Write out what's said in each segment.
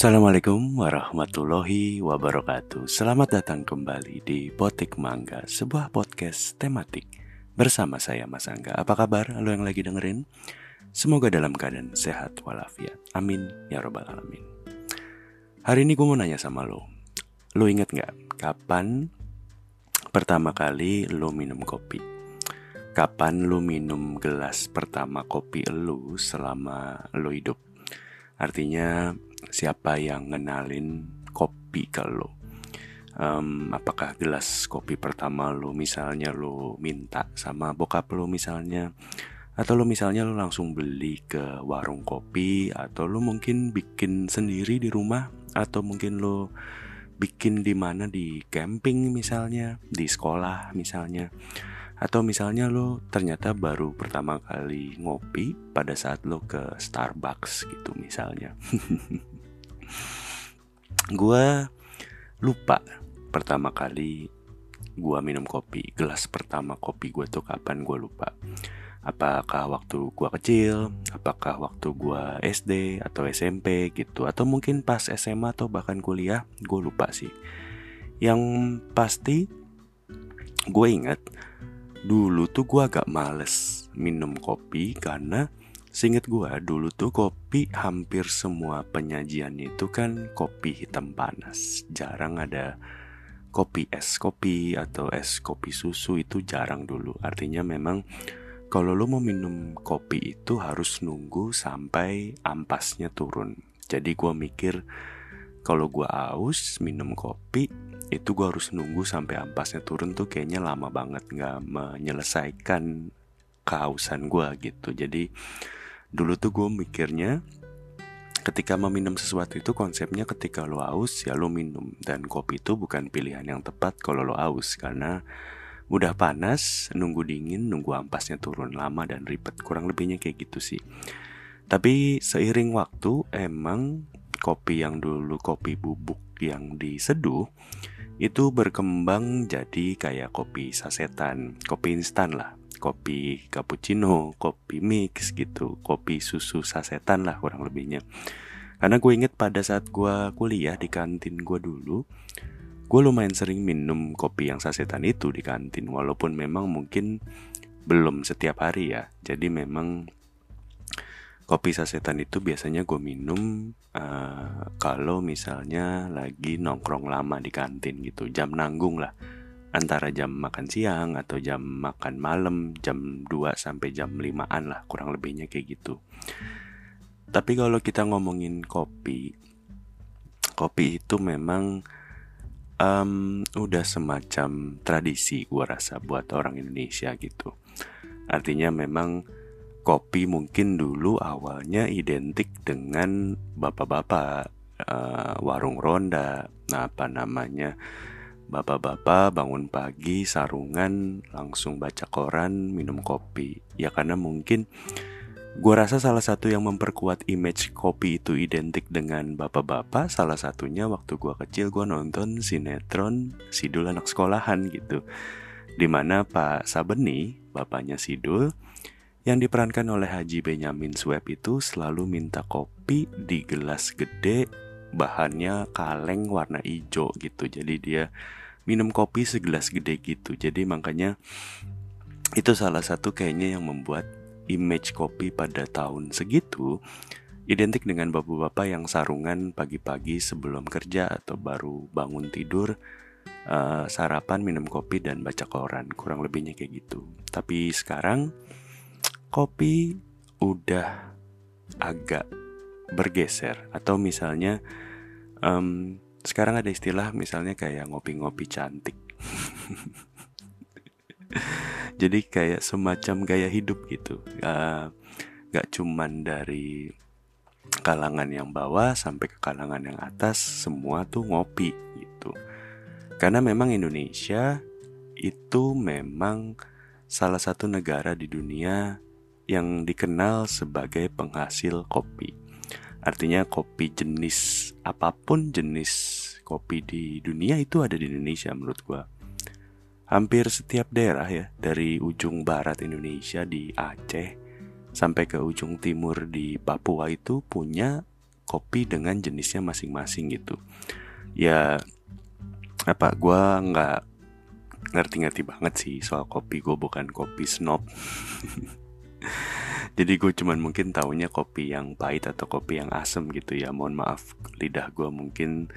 Assalamualaikum warahmatullahi wabarakatuh Selamat datang kembali di Potik Mangga Sebuah podcast tematik Bersama saya Mas Angga Apa kabar lo yang lagi dengerin? Semoga dalam keadaan sehat walafiat Amin ya robbal alamin Hari ini gue mau nanya sama lo Lo inget gak kapan pertama kali lo minum kopi? Kapan lo minum gelas pertama kopi lo selama lo hidup? Artinya siapa yang ngenalin kopi ke lo? Um, apakah gelas kopi pertama lo misalnya lo minta sama bokap lo misalnya? Atau lo misalnya lo langsung beli ke warung kopi atau lo mungkin bikin sendiri di rumah atau mungkin lo bikin di mana di camping misalnya di sekolah misalnya. Atau misalnya lo ternyata baru pertama kali ngopi pada saat lo ke Starbucks gitu misalnya. Gua lupa pertama kali gua minum kopi. Gelas pertama kopi gua tuh kapan gua lupa. Apakah waktu gua kecil, apakah waktu gua SD atau SMP gitu atau mungkin pas SMA atau bahkan kuliah, gue lupa sih. Yang pasti gue ingat dulu tuh gue agak males minum kopi karena seinget gue dulu tuh kopi hampir semua penyajiannya itu kan kopi hitam panas. Jarang ada kopi es kopi atau es kopi susu itu jarang dulu. Artinya memang kalau lo mau minum kopi itu harus nunggu sampai ampasnya turun. Jadi gue mikir kalau gue aus minum kopi itu gue harus nunggu sampai ampasnya turun tuh kayaknya lama banget. Nggak menyelesaikan kehausan gue gitu. Jadi dulu tuh gue mikirnya ketika meminum sesuatu itu konsepnya ketika lo haus ya lo minum. Dan kopi itu bukan pilihan yang tepat kalau lo haus karena udah panas nunggu dingin nunggu ampasnya turun lama dan ribet. Kurang lebihnya kayak gitu sih. Tapi seiring waktu emang kopi yang dulu kopi bubuk yang diseduh itu berkembang jadi kayak kopi sasetan, kopi instan lah, kopi cappuccino, kopi mix gitu, kopi susu sasetan lah kurang lebihnya. Karena gue inget pada saat gue kuliah di kantin gue dulu, gue lumayan sering minum kopi yang sasetan itu di kantin, walaupun memang mungkin belum setiap hari ya. Jadi memang kopi sasetan itu biasanya gue minum uh, kalau misalnya lagi nongkrong lama di kantin gitu jam nanggung lah antara jam makan siang atau jam makan malam jam 2 sampai jam 5an lah kurang lebihnya kayak gitu. Tapi kalau kita ngomongin kopi kopi itu memang um, udah semacam tradisi gue rasa buat orang Indonesia gitu. Artinya memang kopi mungkin dulu awalnya identik dengan bapak-bapak uh, warung ronda, apa namanya bapak-bapak bangun pagi sarungan langsung baca koran minum kopi. Ya karena mungkin gue rasa salah satu yang memperkuat image kopi itu identik dengan bapak-bapak. Salah satunya waktu gue kecil gue nonton sinetron Sidul anak sekolahan gitu. Di mana Pak Sabeni bapaknya Sidul yang diperankan oleh Haji Benyamin Sueb itu selalu minta kopi di gelas gede bahannya kaleng warna hijau gitu. Jadi dia minum kopi segelas gede gitu. Jadi makanya itu salah satu kayaknya yang membuat image kopi pada tahun segitu identik dengan bapak-bapak yang sarungan pagi-pagi sebelum kerja atau baru bangun tidur uh, sarapan minum kopi dan baca koran. Kurang lebihnya kayak gitu. Tapi sekarang kopi udah agak bergeser. Atau misalnya um, sekarang ada istilah misalnya kayak ngopi-ngopi cantik. Jadi kayak semacam gaya hidup gitu. Uh, gak cuman dari kalangan yang bawah sampai ke kalangan yang atas semua tuh ngopi gitu. Karena memang Indonesia itu memang salah satu negara di dunia yang dikenal sebagai penghasil kopi. Artinya kopi jenis apa pun jenis kopi di dunia itu ada di Indonesia menurut gua. Hampir setiap daerah ya, dari ujung barat Indonesia di Aceh sampai ke ujung timur di Papua itu punya kopi dengan jenisnya masing-masing gitu ya apa gue nggak ngerti-ngerti banget sih soal kopi gue bukan kopi snob jadi gue cuman mungkin taunya kopi yang pahit atau kopi yang asem gitu ya. Mohon maaf lidah gue mungkin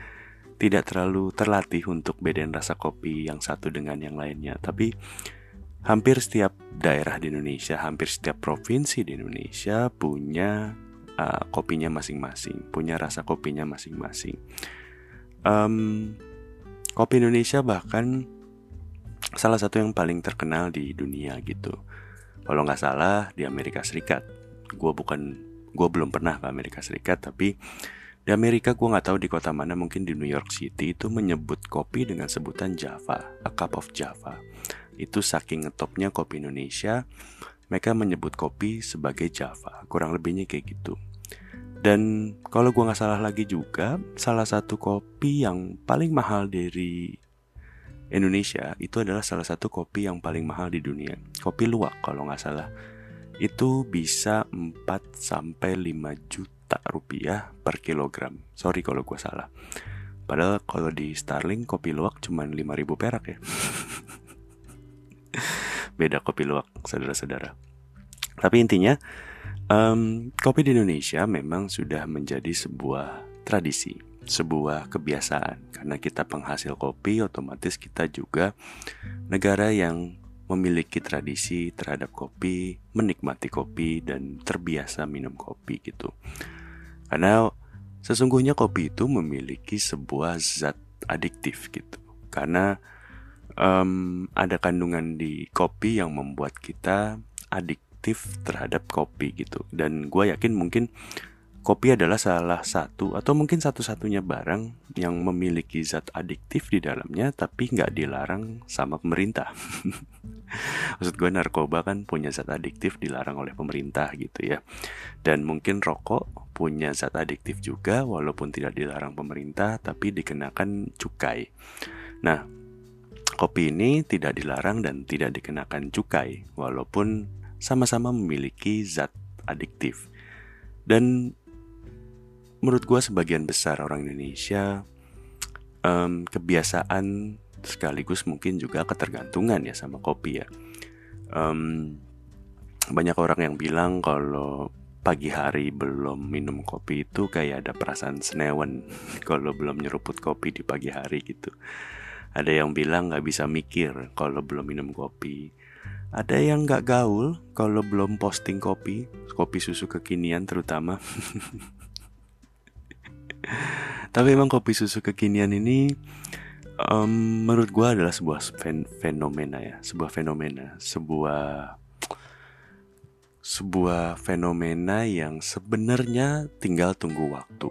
tidak terlalu terlatih untuk bedain rasa kopi yang satu dengan yang lainnya. Tapi hampir setiap daerah di Indonesia hampir setiap provinsi di Indonesia punya uh, kopinya masing-masing punya rasa kopinya masing-masing. Um, kopi Indonesia bahkan salah satu yang paling terkenal di dunia gitu. Kalau nggak salah di Amerika Serikat. Gue bukan, gue belum pernah ke Amerika Serikat, tapi di Amerika gue nggak tahu di kota mana, mungkin di New York City itu menyebut kopi dengan sebutan Java, a cup of Java. Itu saking ngetopnya kopi Indonesia, mereka menyebut kopi sebagai Java. Kurang lebihnya kayak gitu. Dan kalau gue nggak salah lagi juga, salah satu kopi yang paling mahal dari Indonesia itu adalah salah satu kopi yang paling mahal di dunia. Kopi luwak kalau nggak salah. Itu bisa 4 sampai 5 juta rupiah per kilogram. Sorry kalau gue salah. Padahal kalau di Starling kopi luwak cuma 5000 perak ya. Beda kopi luwak, saudara-saudara. Tapi intinya, um, kopi di Indonesia memang sudah menjadi sebuah tradisi sebuah kebiasaan karena kita penghasil kopi otomatis kita juga negara yang memiliki tradisi terhadap kopi, menikmati kopi dan terbiasa minum kopi gitu. Karena sesungguhnya kopi itu memiliki sebuah zat adiktif gitu. Karena um, ada kandungan di kopi yang membuat kita adiktif terhadap kopi gitu. Dan gue yakin mungkin Kopi adalah salah satu atau mungkin satu-satunya barang yang memiliki zat adiktif di dalamnya tapi nggak dilarang sama pemerintah. Maksud gue narkoba kan punya zat adiktif dilarang oleh pemerintah gitu ya. Dan mungkin rokok punya zat adiktif juga walaupun tidak dilarang pemerintah tapi dikenakan cukai. Nah, kopi ini tidak dilarang dan tidak dikenakan cukai walaupun sama-sama memiliki zat adiktif. Dan menurut gue sebagian besar orang Indonesia um, kebiasaan sekaligus mungkin juga ketergantungan ya sama kopi ya. Um, banyak orang yang bilang kalau pagi hari belum minum kopi itu kayak ada perasaan senewan kalau belum nyeruput kopi di pagi hari gitu. Ada yang bilang nggak bisa mikir kalau belum minum kopi. Ada yang nggak gaul kalau belum posting kopi, kopi susu kekinian terutama. Tapi emang kopi susu kekinian ini um, menurut gue adalah sebuah fen fenomena ya, sebuah fenomena, sebuah sebuah fenomena yang sebenarnya tinggal tunggu waktu.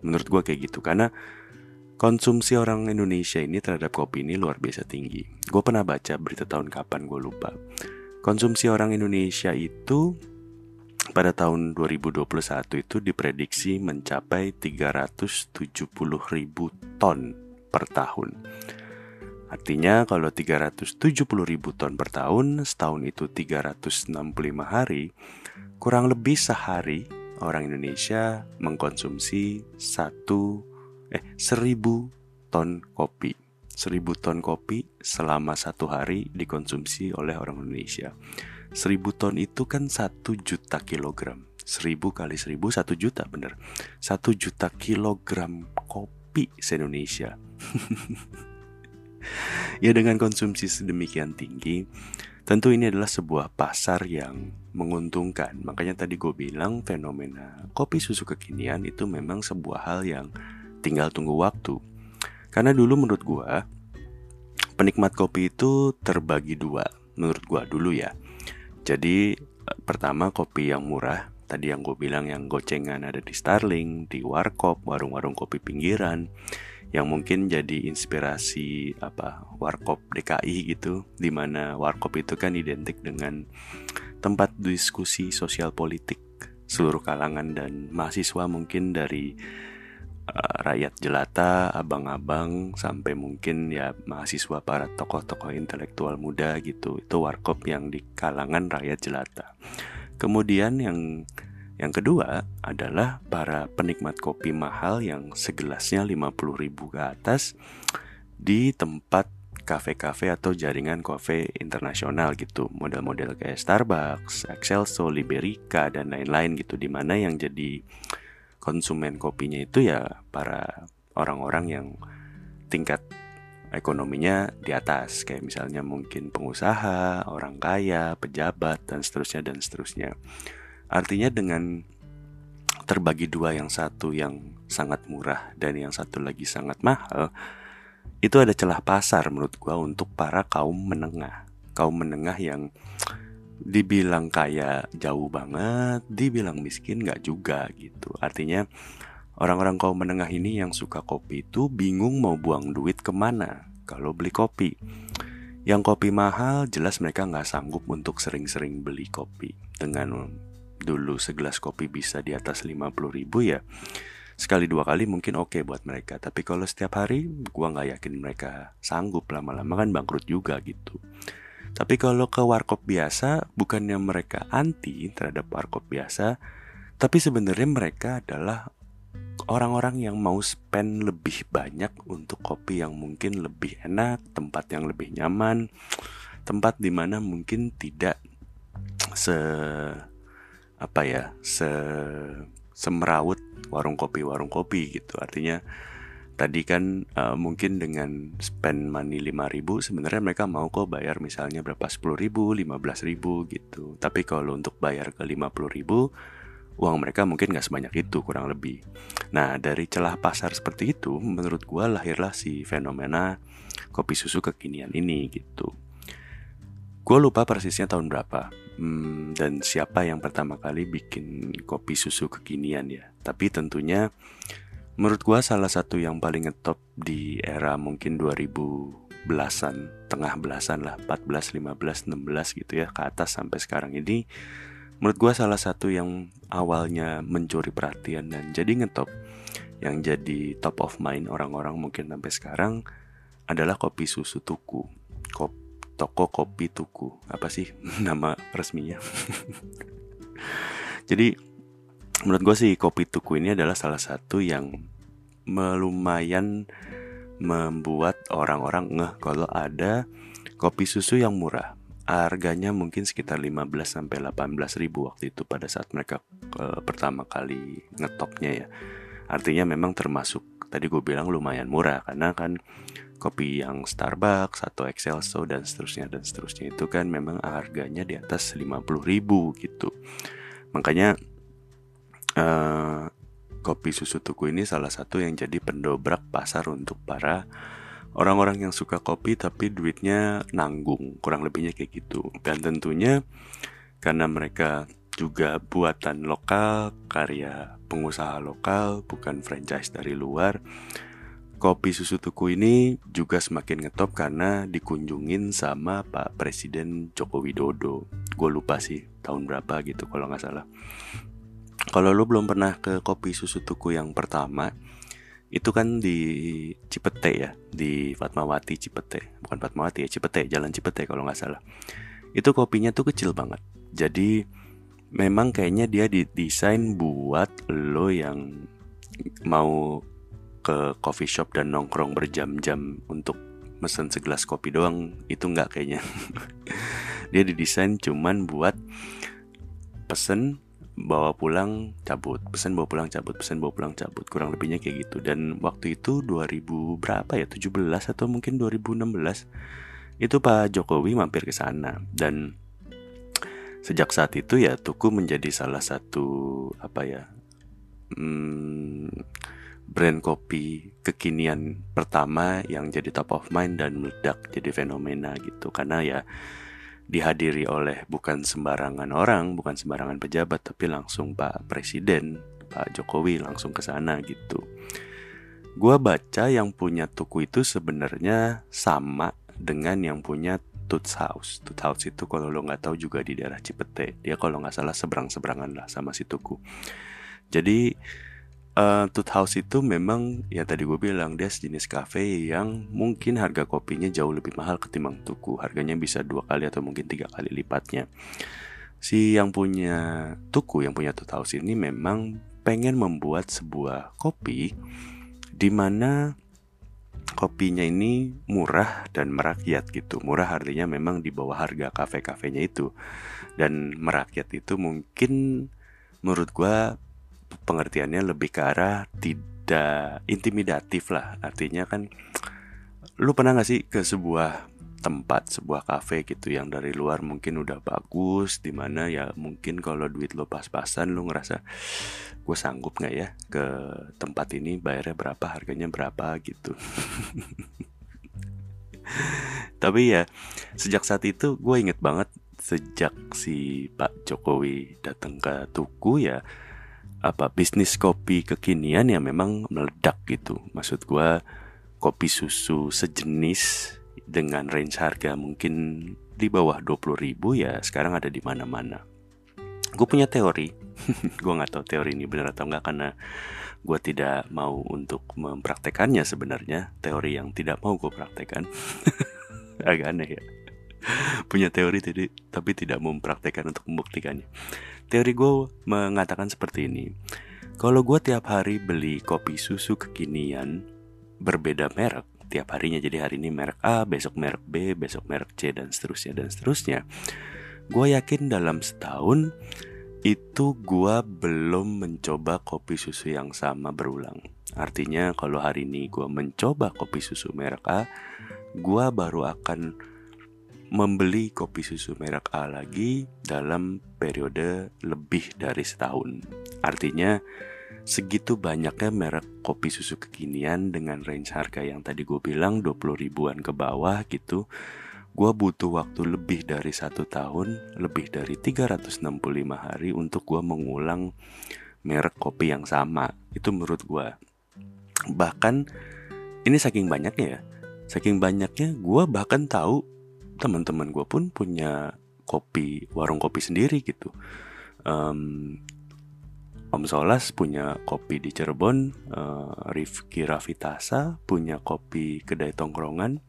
Menurut gue kayak gitu karena konsumsi orang Indonesia ini terhadap kopi ini luar biasa tinggi. Gue pernah baca berita tahun kapan gue lupa. Konsumsi orang Indonesia itu pada tahun 2021 itu diprediksi mencapai 370 ribu ton per tahun. Artinya kalau 370 ribu ton per tahun, setahun itu 365 hari, kurang lebih sehari orang Indonesia mengkonsumsi satu eh seribu ton kopi. Seribu ton kopi selama satu hari dikonsumsi oleh orang Indonesia. Seribu ton itu kan satu juta kilogram. Seribu kali seribu satu juta bener. Satu juta kilogram kopi se-Indonesia. Ya dengan konsumsi sedemikian tinggi Tentu ini adalah sebuah pasar yang menguntungkan. Makanya tadi gue bilang fenomena kopi susu kekinian itu memang sebuah hal yang tinggal tunggu waktu. Karena dulu menurut gue Penikmat kopi itu terbagi dua. Menurut gue dulu ya jadi eh, pertama kopi yang murah Tadi yang gue bilang yang gocengan ada di Starling, di Warkop, warung-warung kopi pinggiran yang mungkin jadi inspirasi apa Warkop DKI gitu di mana Warkop itu kan identik dengan tempat diskusi sosial politik seluruh kalangan dan mahasiswa mungkin dari uh, rakyat jelata, abang-abang sampai mungkin ya mahasiswa para tokoh-tokoh intelektual muda gitu. Itu warkop yang di kalangan rakyat jelata. Kemudian yang Yang kedua adalah para penikmat kopi mahal yang segelasnya 50 ribu ke atas di tempat kafe-kafe atau jaringan kafe internasional gitu model-model kayak Starbucks, Excelso, Liberica dan lain-lain gitu di mana yang jadi konsumen kopinya itu ya para orang-orang yang tingkat ekonominya di atas kayak misalnya mungkin pengusaha, orang kaya, pejabat dan seterusnya dan seterusnya. Artinya dengan terbagi dua yang satu yang sangat murah dan yang satu lagi sangat mahal, itu ada celah pasar menurut gua untuk para kaum menengah. Kaum menengah yang dibilang kaya jauh banget, dibilang miskin nggak juga gitu. Artinya orang-orang kaum menengah ini yang suka kopi itu bingung mau buang duit ke mana kalau beli kopi. Yang kopi mahal jelas mereka nggak sanggup untuk sering-sering beli kopi dengan dulu segelas kopi bisa di atas 50 ribu ya sekali dua kali mungkin oke okay buat mereka tapi kalau setiap hari gua nggak yakin mereka sanggup lama-lama kan bangkrut juga gitu tapi kalau ke warkop biasa bukannya mereka anti terhadap warkop biasa tapi sebenarnya mereka adalah orang-orang yang mau spend lebih banyak untuk kopi yang mungkin lebih enak, tempat yang lebih nyaman, tempat di mana mungkin tidak se apa ya se semeraut warung kopi warung kopi gitu. Artinya tadi kan uh, mungkin dengan spend money 5000 sebenarnya mereka mau kok bayar misalnya berapa 10 ribu 15 ribu gitu. Tapi kalau untuk bayar ke 50 ribu uang mereka mungkin nggak sebanyak itu kurang lebih. Nah dari celah pasar seperti itu menurut gua lahirlah si fenomena kopi susu kekinian ini gitu. Gue lupa persisnya tahun berapa. Hmm, dan siapa yang pertama kali bikin kopi susu kekinian ya. Tapi tentunya menurut gua salah satu yang paling ngetop di era mungkin 2000 belasan, tengah belasan lah, 14, 15, 16 gitu ya ke atas sampai sekarang ini menurut gua salah satu yang awalnya mencuri perhatian dan jadi ngetop yang jadi top of mind orang-orang mungkin sampai sekarang adalah kopi susu tuku. Kopi toko kopi tuku apa sih nama resminya jadi menurut gue sih kopi tuku ini adalah salah satu yang lumayan membuat orang-orang ngeh kalau ada kopi susu yang murah. Harganya mungkin sekitar 15 sampai 18 ribu waktu itu pada saat mereka uh, pertama kali ngetopnya ya. Artinya memang termasuk tadi gue bilang lumayan murah karena kan kopi yang Starbucks atau Excelso dan seterusnya dan seterusnya itu kan memang harganya di atas 50 ribu gitu. Makanya uh, kopi susu tuku ini salah satu yang jadi pendobrak pasar untuk para orang-orang yang suka kopi tapi duitnya nanggung kurang lebihnya kayak gitu dan tentunya karena mereka juga buatan lokal karya pengusaha lokal bukan franchise dari luar kopi susu tuku ini juga semakin ngetop karena dikunjungin sama Pak Presiden Joko Widodo. Gue lupa sih tahun berapa gitu kalau nggak salah. Kalau lo belum pernah ke kopi susu tuku yang pertama, itu kan di Cipete ya, di Fatmawati Cipete, bukan Fatmawati ya Cipete, Jalan Cipete kalau nggak salah. Itu kopinya tuh kecil banget. Jadi memang kayaknya dia didesain buat lo yang mau ke coffee shop dan nongkrong berjam-jam untuk mesen segelas kopi doang itu nggak kayaknya dia didesain cuman buat pesen bawa pulang cabut. Pesen bawa pulang cabut pesen bawa pulang cabut. Kurang lebihnya kayak gitu. Dan waktu itu 2000 berapa ya? 17 atau mungkin 2016 itu Pak Jokowi mampir ke sana. Dan sejak saat itu ya Tuku menjadi salah satu apa ya hmm, brand kopi kekinian pertama yang jadi top of mind dan meledak jadi fenomena gitu. Karena ya dihadiri oleh bukan sembarangan orang, bukan sembarangan pejabat tapi langsung Pak Presiden, Pak Jokowi langsung ke sana gitu. Gua baca yang punya tuku itu sebenarnya sama dengan yang punya Toots House. Toots House itu kalau lo nggak tahu juga di daerah Cipete. Dia kalau nggak salah seberang-seberangan lah sama si tuku. Jadi uh, Tooth House itu memang ya tadi gue bilang dia sejenis cafe yang mungkin harga kopinya jauh lebih mahal ketimbang tuku harganya bisa dua kali atau mungkin tiga kali lipatnya si yang punya tuku yang punya Tutu House ini memang pengen membuat sebuah kopi di mana kopinya ini murah dan merakyat gitu. Murah artinya memang di bawah harga kafe-kafenya itu. Dan merakyat itu mungkin menurut gua pengertiannya lebih ke arah tidak intimidatif lah. Artinya kan lu pernah gak sih ke sebuah tempat sebuah kafe gitu yang dari luar mungkin udah bagus di mana ya mungkin kalau duit lo pas-pasan lo ngerasa gue sanggup nggak ya ke tempat ini bayarnya berapa harganya berapa gitu tapi ya sejak saat itu gue inget banget sejak si Pak Jokowi datang ke Tuku ya apa bisnis kopi kekinian ya memang meledak gitu. Maksud gue kopi susu sejenis dengan range harga mungkin di bawah 20 ribu ya sekarang ada di mana-mana. Gue punya teori, gue nggak tahu teori ini benar atau enggak karena gue tidak mau untuk mempraktekannya sebenarnya. Teori yang tidak mau gue praktekkan agak aneh ya. Punya teori tadi tapi tidak mau mempraktekkan untuk membuktikannya teori gue mengatakan seperti ini. Kalau gue tiap hari beli kopi susu kekinian berbeda merek. Tiap harinya jadi hari ini merek A besok merek B besok merek C dan seterusnya dan seterusnya. Gue yakin dalam setahun itu gue belum mencoba kopi susu yang sama berulang. Artinya kalau hari ini gue mencoba kopi susu merek A gue baru akan membeli kopi susu merek A lagi dalam periode lebih dari setahun. Artinya segitu banyaknya merek kopi susu kekinian dengan range harga yang tadi gue bilang 20 ribuan ke bawah gitu gue butuh waktu lebih dari satu tahun lebih dari 365 hari untuk gue mengulang merek kopi yang sama. Itu menurut gue bahkan ini saking banyaknya ya saking banyaknya gue bahkan tahu teman-teman gue pun punya kopi warung kopi sendiri gitu um, Om Solas punya kopi di Cirebon, uh, Rifki Rafitasa punya kopi kedai tongkrongan,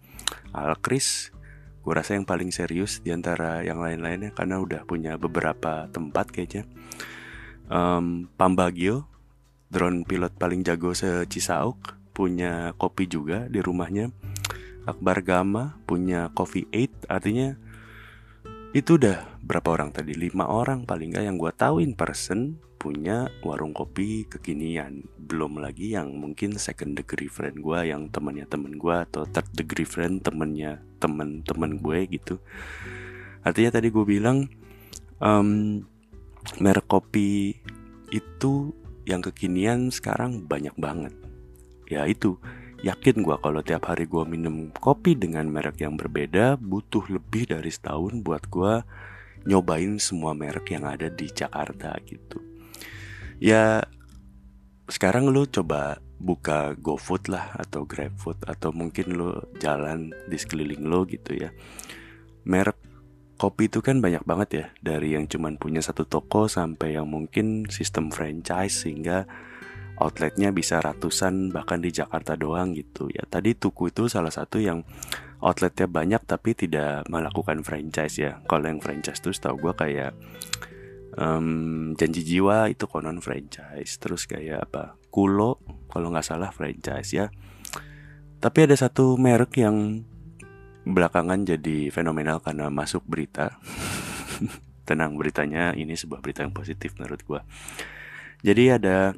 Alkris, gue rasa yang paling serius di antara yang lain-lainnya karena udah punya beberapa tempat kayaknya. Um, Pambagio, drone pilot paling jago se Cisauk, punya kopi juga di rumahnya. Akbar Gama punya Coffee Eight, artinya itu udah berapa orang tadi? Lima orang paling nggak yang gue tahu in person punya warung kopi kekinian. Belum lagi yang mungkin second degree friend gue yang temannya temen gue atau third degree friend temennya temen-temen gue gitu. Artinya tadi gue bilang um, merek kopi itu yang kekinian sekarang banyak banget. Ya itu yakin gue kalau tiap hari gue minum kopi dengan merek yang berbeda butuh lebih dari setahun buat gue nyobain semua merek yang ada di Jakarta gitu ya sekarang lu coba buka GoFood lah atau GrabFood atau mungkin lu jalan di sekeliling lo gitu ya. Merek kopi itu kan banyak banget ya dari yang cuman punya satu toko sampai yang mungkin sistem franchise sehingga outletnya bisa ratusan bahkan di Jakarta doang gitu. Ya. Tadi Tuku itu salah satu yang outletnya banyak tapi tidak melakukan franchise ya. Kalau yang franchise tuh setahu gue kayak um, janji jiwa itu konon franchise. Terus kayak apa? Kulo kalau nggak salah franchise ya. Tapi ada satu merek yang belakangan jadi fenomenal karena masuk berita. Tenang beritanya ini sebuah berita yang positif menurut gue jadi ada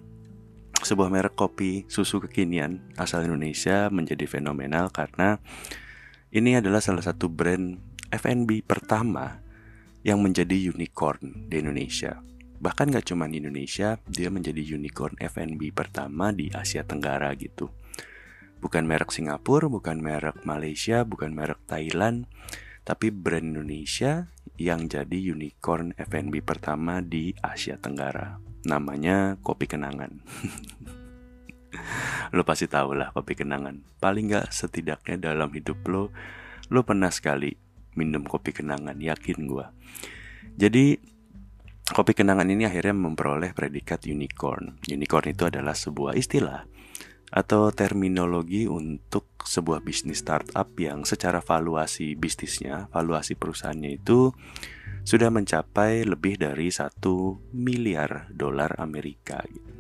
sebuah merek kopi susu kekinian asal Indonesia menjadi fenomenal karena ini adalah salah satu brand F&B pertama yang menjadi unicorn di Indonesia. Bahkan gak cuma di Indonesia, dia menjadi unicorn F&B pertama di Asia Tenggara gitu. Bukan merek Singapura, bukan merek Malaysia, bukan merek Thailand, tapi brand Indonesia yang jadi unicorn F&B pertama di Asia Tenggara. Namanya Kopi Kenangan. lo pasti tahu lah kopi kenangan. Paling gak setidaknya dalam hidup lo, lo pernah sekali minum kopi kenangan, yakin gue. Jadi kopi kenangan ini akhirnya memperoleh predikat unicorn. Unicorn itu adalah sebuah istilah atau terminologi untuk sebuah bisnis startup yang secara valuasi bisnisnya, valuasi perusahaannya itu sudah mencapai lebih dari satu miliar dolar Amerika. Gitu.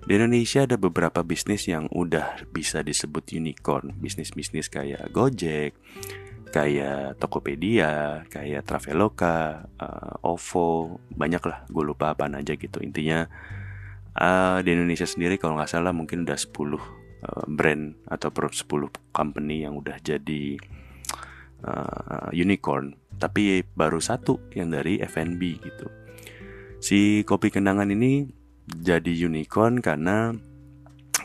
Di Indonesia ada beberapa bisnis yang udah bisa disebut unicorn, bisnis-bisnis kayak Gojek, kayak Tokopedia, kayak Traveloka, uh, OVO, banyak lah, gue lupa apa aja gitu. Intinya uh, di Indonesia sendiri kalau nggak salah mungkin udah 10 uh, brand atau 10 company yang udah jadi uh, unicorn, tapi baru satu yang dari FNB gitu. Si kopi kenangan ini jadi unicorn karena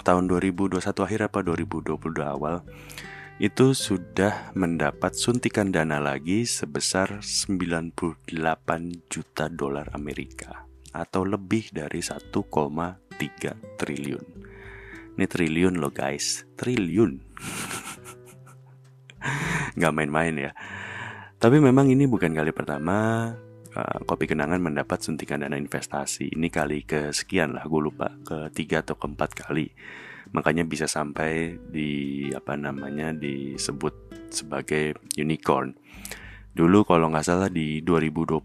tahun 2021 akhir apa 2022 awal itu sudah mendapat suntikan dana lagi sebesar 98 juta dolar Amerika atau lebih dari 1,3 triliun. Ini triliun loh guys, triliun. Gak main-main ya. Tapi memang ini bukan kali pertama uh, Kopi Kenangan mendapat suntikan dana investasi. Ini kali kesekian lah, gue lupa, ketiga atau keempat kali. Makanya bisa sampai di apa namanya disebut sebagai unicorn. Dulu kalau nggak salah di 2020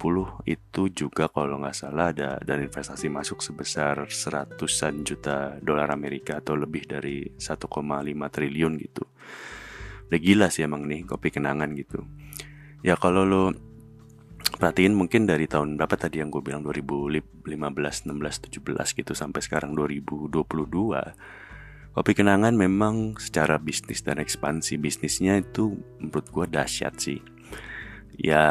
itu juga kalau nggak salah ada dan investasi masuk sebesar seratusan juta dolar Amerika atau lebih dari 1,5 triliun gitu. Udah gila sih emang nih kopi kenangan gitu. Ya kalau lo perhatiin mungkin dari tahun berapa tadi yang gue bilang 2015, 16, 17 gitu sampai sekarang 2022 Kopi Kenangan memang secara bisnis dan ekspansi bisnisnya itu menurut gue dahsyat sih. Ya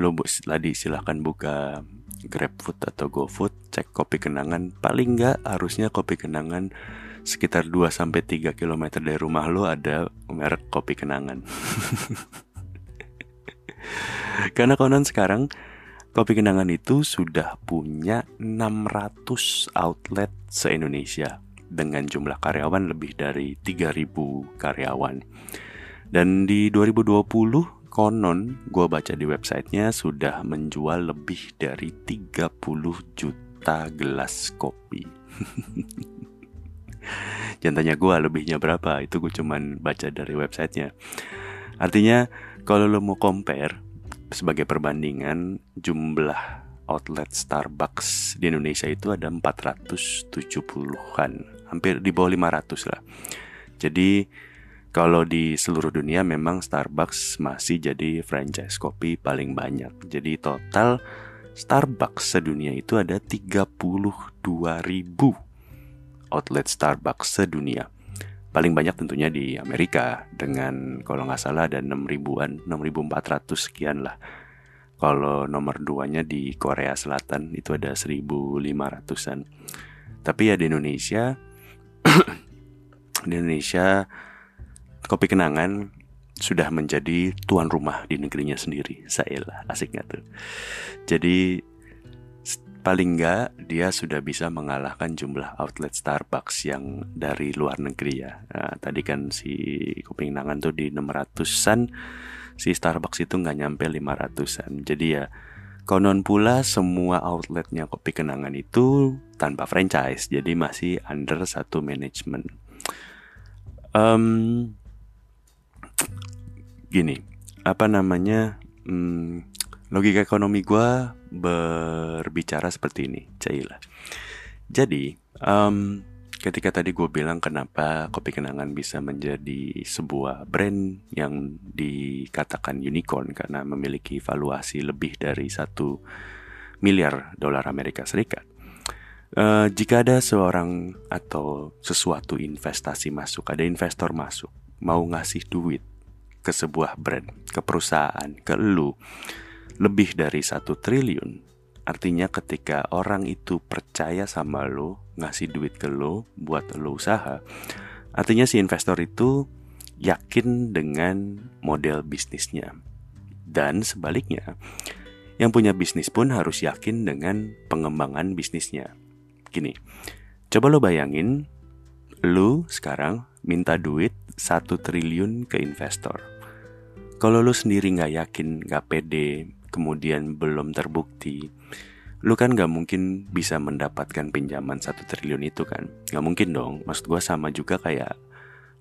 lo tadi silahkan buka GrabFood atau GoFood, cek Kopi Kenangan. Paling nggak harusnya Kopi Kenangan sekitar 2 sampai 3 km dari rumah lo ada merek Kopi Kenangan. Karena konon sekarang Kopi Kenangan itu sudah punya 600 outlet se-Indonesia dengan jumlah karyawan lebih dari 3000 karyawan. Dan di 2020 konon gue baca di websitenya sudah menjual lebih dari 30 juta gelas kopi. Jangan tanya gue lebihnya berapa, itu gue cuman baca dari websitenya. Artinya kalau lo mau compare sebagai perbandingan jumlah outlet Starbucks di Indonesia itu ada 470-an, hampir di bawah 500 lah. Jadi kalau di seluruh dunia memang Starbucks masih jadi franchise kopi paling banyak. Jadi total Starbucks sedunia itu ada 32 ribu outlet Starbucks sedunia. Paling banyak tentunya di Amerika dengan kalau nggak salah ada 6 ribuan, 6.400 sekian lah. Kalau nomor duanya di Korea Selatan itu ada 1.500an. Tapi ya di Indonesia, di Indonesia kopi kenangan sudah menjadi tuan rumah di negerinya sendiri. Saya lah, asiknya tuh. Jadi paling nggak dia sudah bisa mengalahkan jumlah outlet Starbucks yang dari luar negeri ya. Nah, tadi kan si Kuping Nangan tuh di 600-an, si Starbucks itu nggak nyampe 500-an. Jadi ya konon pula semua outletnya Kopi Kenangan itu tanpa franchise, jadi masih under satu manajemen. Um, gini, apa namanya? Hmm, logika ekonomi gue berbicara seperti ini, Caila. Jadi, um, ketika tadi gue bilang kenapa kopi kenangan bisa menjadi sebuah brand yang dikatakan unicorn karena memiliki valuasi lebih dari satu miliar dolar Amerika Serikat. Uh, jika ada seorang atau sesuatu investasi masuk, ada investor masuk, mau ngasih duit ke sebuah brand, ke perusahaan, ke lu, lebih dari satu triliun, artinya ketika orang itu percaya sama lo, ngasih duit ke lo buat lo usaha, artinya si investor itu yakin dengan model bisnisnya. Dan sebaliknya, yang punya bisnis pun harus yakin dengan pengembangan bisnisnya. Gini, coba lo bayangin, lo sekarang minta duit satu triliun ke investor. Kalau lo sendiri nggak yakin, nggak pede, kemudian belum terbukti, lu kan gak mungkin bisa mendapatkan pinjaman satu triliun itu kan. Gak mungkin dong. Maksud gue sama juga kayak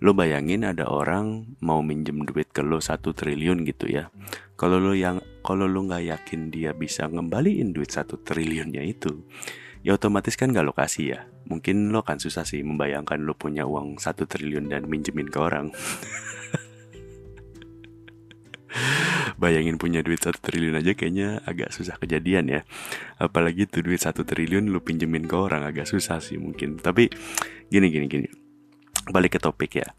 lo bayangin ada orang mau minjem duit ke lo satu triliun gitu ya kalau lo yang kalau lo nggak yakin dia bisa ngembaliin duit satu triliunnya itu ya otomatis kan gak lo kasih ya mungkin lo kan susah sih membayangkan lo punya uang satu triliun dan minjemin ke orang bayangin punya duit satu triliun aja kayaknya agak susah kejadian ya apalagi tuh duit satu triliun lo pinjemin ke orang agak susah sih mungkin tapi gini gini gini balik ke topik ya.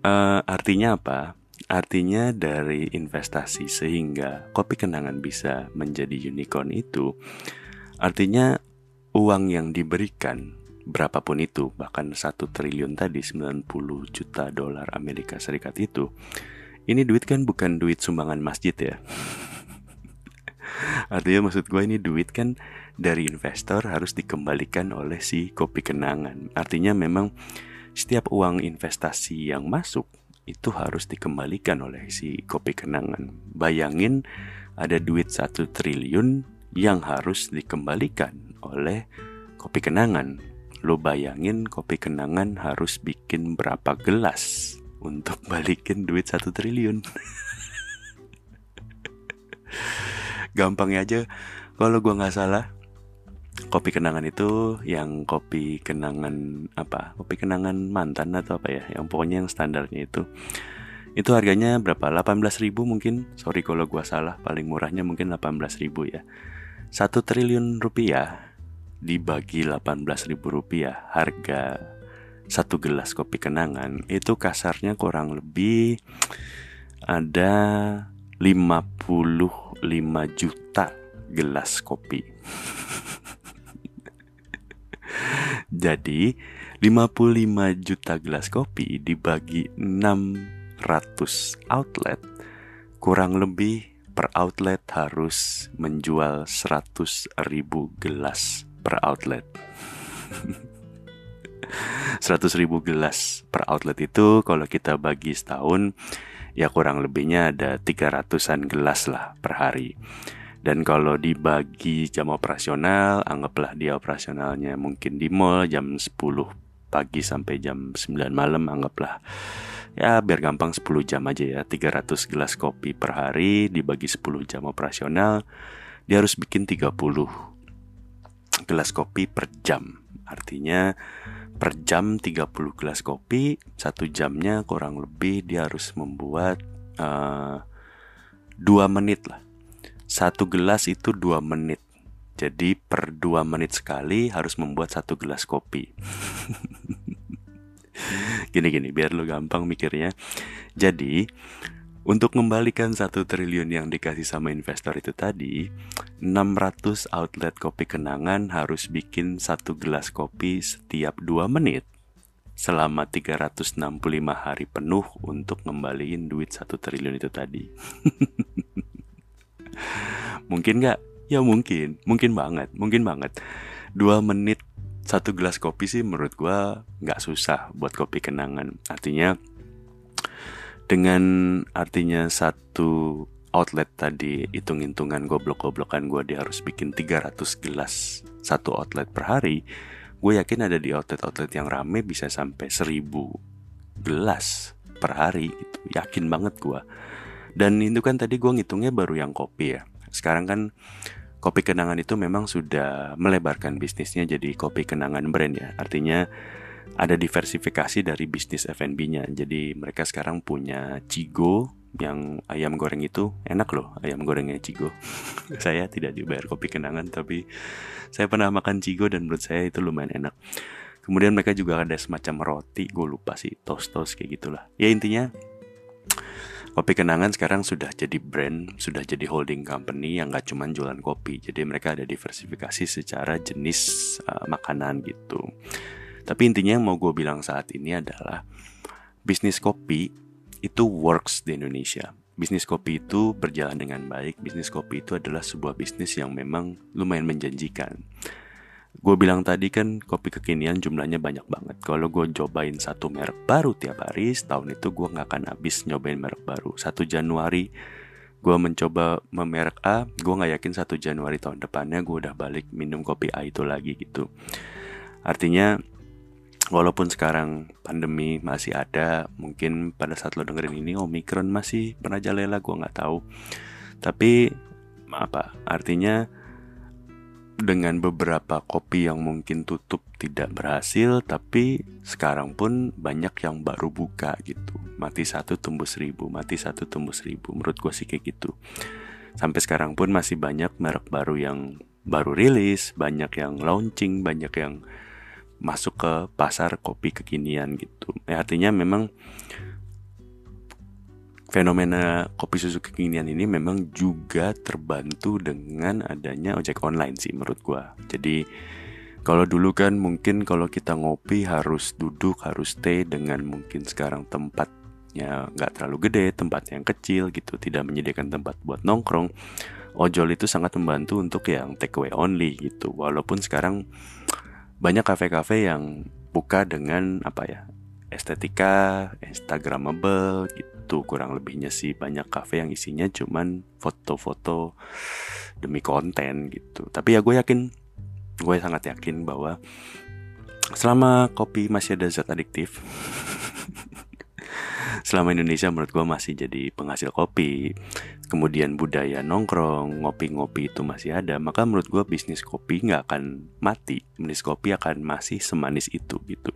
Uh, artinya apa? Artinya dari investasi sehingga kopi kenangan bisa menjadi unicorn itu artinya uang yang diberikan berapapun itu bahkan satu triliun tadi 90 juta dolar Amerika Serikat itu ini duit kan bukan duit sumbangan masjid ya artinya maksud gue ini duit kan dari investor harus dikembalikan oleh si kopi kenangan artinya memang setiap uang investasi yang masuk itu harus dikembalikan oleh si kopi kenangan. Bayangin ada duit satu triliun yang harus dikembalikan oleh kopi kenangan. Lo bayangin kopi kenangan harus bikin berapa gelas untuk balikin duit satu triliun. Gampangnya aja, kalau gua nggak salah, kopi kenangan itu yang kopi kenangan apa? Kopi kenangan mantan atau apa ya? Yang pokoknya yang standarnya itu. Itu harganya berapa? 18 ribu mungkin. Sorry kalau gua salah paling murahnya mungkin 18 ribu ya. Satu triliun rupiah dibagi 18 ribu rupiah. Harga satu gelas kopi kenangan itu kasarnya kurang lebih ada 55 juta gelas kopi. Jadi 55 juta gelas kopi dibagi 600 outlet. Kurang lebih per outlet harus menjual 100 ribu gelas per outlet 100 ribu gelas per outlet itu kalau kita bagi setahun ya kurang lebihnya ada 300an gelas lah per hari. Dan kalau dibagi jam operasional, anggaplah dia operasionalnya mungkin di mall jam 10 pagi sampai jam 9 malam, anggaplah. Ya biar gampang 10 jam aja ya 300 gelas kopi per hari dibagi 10 jam operasional dia harus bikin 30 gelas kopi per jam artinya per jam 30 gelas kopi satu jamnya kurang lebih dia harus membuat uh, 2 menit lah satu gelas itu dua menit. Jadi per dua menit sekali harus membuat satu gelas kopi. Gini-gini biar lo gampang mikirnya. Jadi untuk membalikan satu triliun yang dikasih sama investor itu tadi, 600 outlet kopi kenangan harus bikin satu gelas kopi setiap dua menit selama 365 hari penuh untuk ngembaliin duit satu triliun itu tadi. mungkin nggak? Ya mungkin, mungkin banget, mungkin banget. Dua menit satu gelas kopi sih menurut gue nggak susah buat kopi kenangan. Artinya dengan artinya satu outlet tadi hitung-hitungan goblok-goblokan gue dia harus bikin 300 gelas satu outlet per hari gue yakin ada di outlet-outlet yang rame bisa sampai 1000 gelas per hari gitu yakin banget gue dan itu kan tadi gue ngitungnya baru yang kopi ya. Sekarang kan kopi kenangan itu memang sudah melebarkan bisnisnya jadi kopi kenangan brand ya. Artinya ada diversifikasi dari bisnis F&B-nya. Jadi mereka sekarang punya Cigo yang ayam goreng itu enak loh ayam gorengnya Cigo. saya tidak dibayar kopi kenangan tapi saya pernah makan Cigo dan menurut saya itu lumayan enak. Kemudian mereka juga ada semacam roti, gue lupa sih, toast-toast kayak gitulah. Ya intinya Kopi Kenangan sekarang sudah jadi brand, sudah jadi holding company yang gak cuma jualan kopi. Jadi mereka ada diversifikasi secara jenis uh, makanan gitu. Tapi intinya yang mau gue bilang saat ini adalah bisnis kopi itu works di Indonesia. Bisnis kopi itu berjalan dengan baik. Bisnis kopi itu adalah sebuah bisnis yang memang lumayan menjanjikan gue bilang tadi kan kopi kekinian jumlahnya banyak banget. Kalau gue cobain satu merek baru tiap hari, setahun itu gue nggak akan habis nyobain merek baru. Satu Januari gue mencoba memerek A, gue nggak yakin satu Januari tahun depannya gue udah balik minum kopi A itu lagi gitu. Artinya walaupun sekarang pandemi masih ada mungkin pada saat lo dengerin ini omikron masih merajalela gue nggak tahu. Tapi apa artinya dengan beberapa kopi yang mungkin tutup tidak berhasil tapi sekarang pun banyak yang baru buka gitu. Mati satu tumbuh seribu mati satu tumbuh seribu. Menurut gue sih kayak gitu. Sampai sekarang pun masih banyak merek baru yang baru rilis banyak yang launching banyak yang masuk ke pasar kopi kekinian gitu ya, artinya memang fenomena kopi susu kekinian ini memang juga terbantu dengan adanya ojek online sih menurut gua. Jadi kalau dulu kan mungkin kalau kita ngopi harus duduk, harus stay dengan mungkin sekarang tempatnya nggak terlalu gede, tempat yang kecil gitu, tidak menyediakan tempat buat nongkrong. Ojol itu sangat membantu untuk yang take away only gitu. Walaupun sekarang banyak kafe-kafe yang buka dengan apa ya estetika, instagramable gitu kurang lebihnya sih banyak kafe yang isinya cuman foto-foto demi konten gitu. Tapi ya gue yakin, gue sangat yakin bahwa selama kopi masih ada zat adiktif, selama Indonesia menurut gue masih jadi penghasil kopi, kemudian budaya nongkrong, ngopi-ngopi itu masih ada, maka menurut gue bisnis kopi nggak akan mati, bisnis kopi akan masih semanis itu gitu.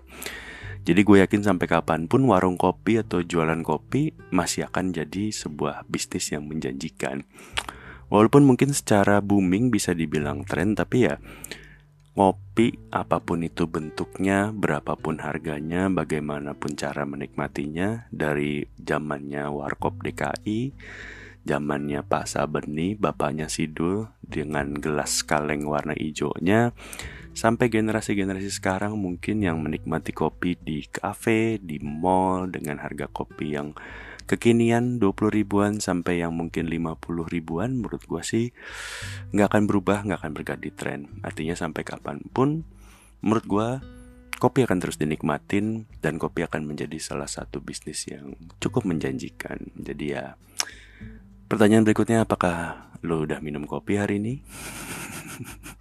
Jadi gue yakin sampai kapan pun warung kopi atau jualan kopi masih akan jadi sebuah bisnis yang menjanjikan. Walaupun mungkin secara booming bisa dibilang tren, tapi ya ngopi apa pun itu bentuknya, berapapun harganya, bagaimanapun cara menikmatinya dari zamannya Warkop DKI, zamannya Pak Sabeni, bapaknya Sidul dengan gelas kaleng warna hijaunya, sampai generasi-generasi sekarang mungkin yang menikmati kopi di kafe, di mall dengan harga kopi yang kekinian 20 ribuan sampai yang mungkin 50 ribuan menurut gue sih nggak akan berubah, nggak akan berganti tren. Artinya sampai kapan pun menurut gue kopi akan terus dinikmatin dan kopi akan menjadi salah satu bisnis yang cukup menjanjikan. Jadi ya pertanyaan berikutnya apakah lo udah minum kopi hari ini?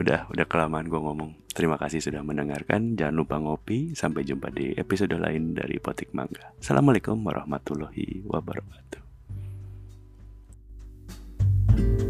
udah udah kelamaan gue ngomong. Terima kasih sudah mendengarkan. Jangan lupa ngopi. Sampai jumpa di episode lain dari Potik Mangga. Assalamualaikum warahmatullahi wabarakatuh. thank you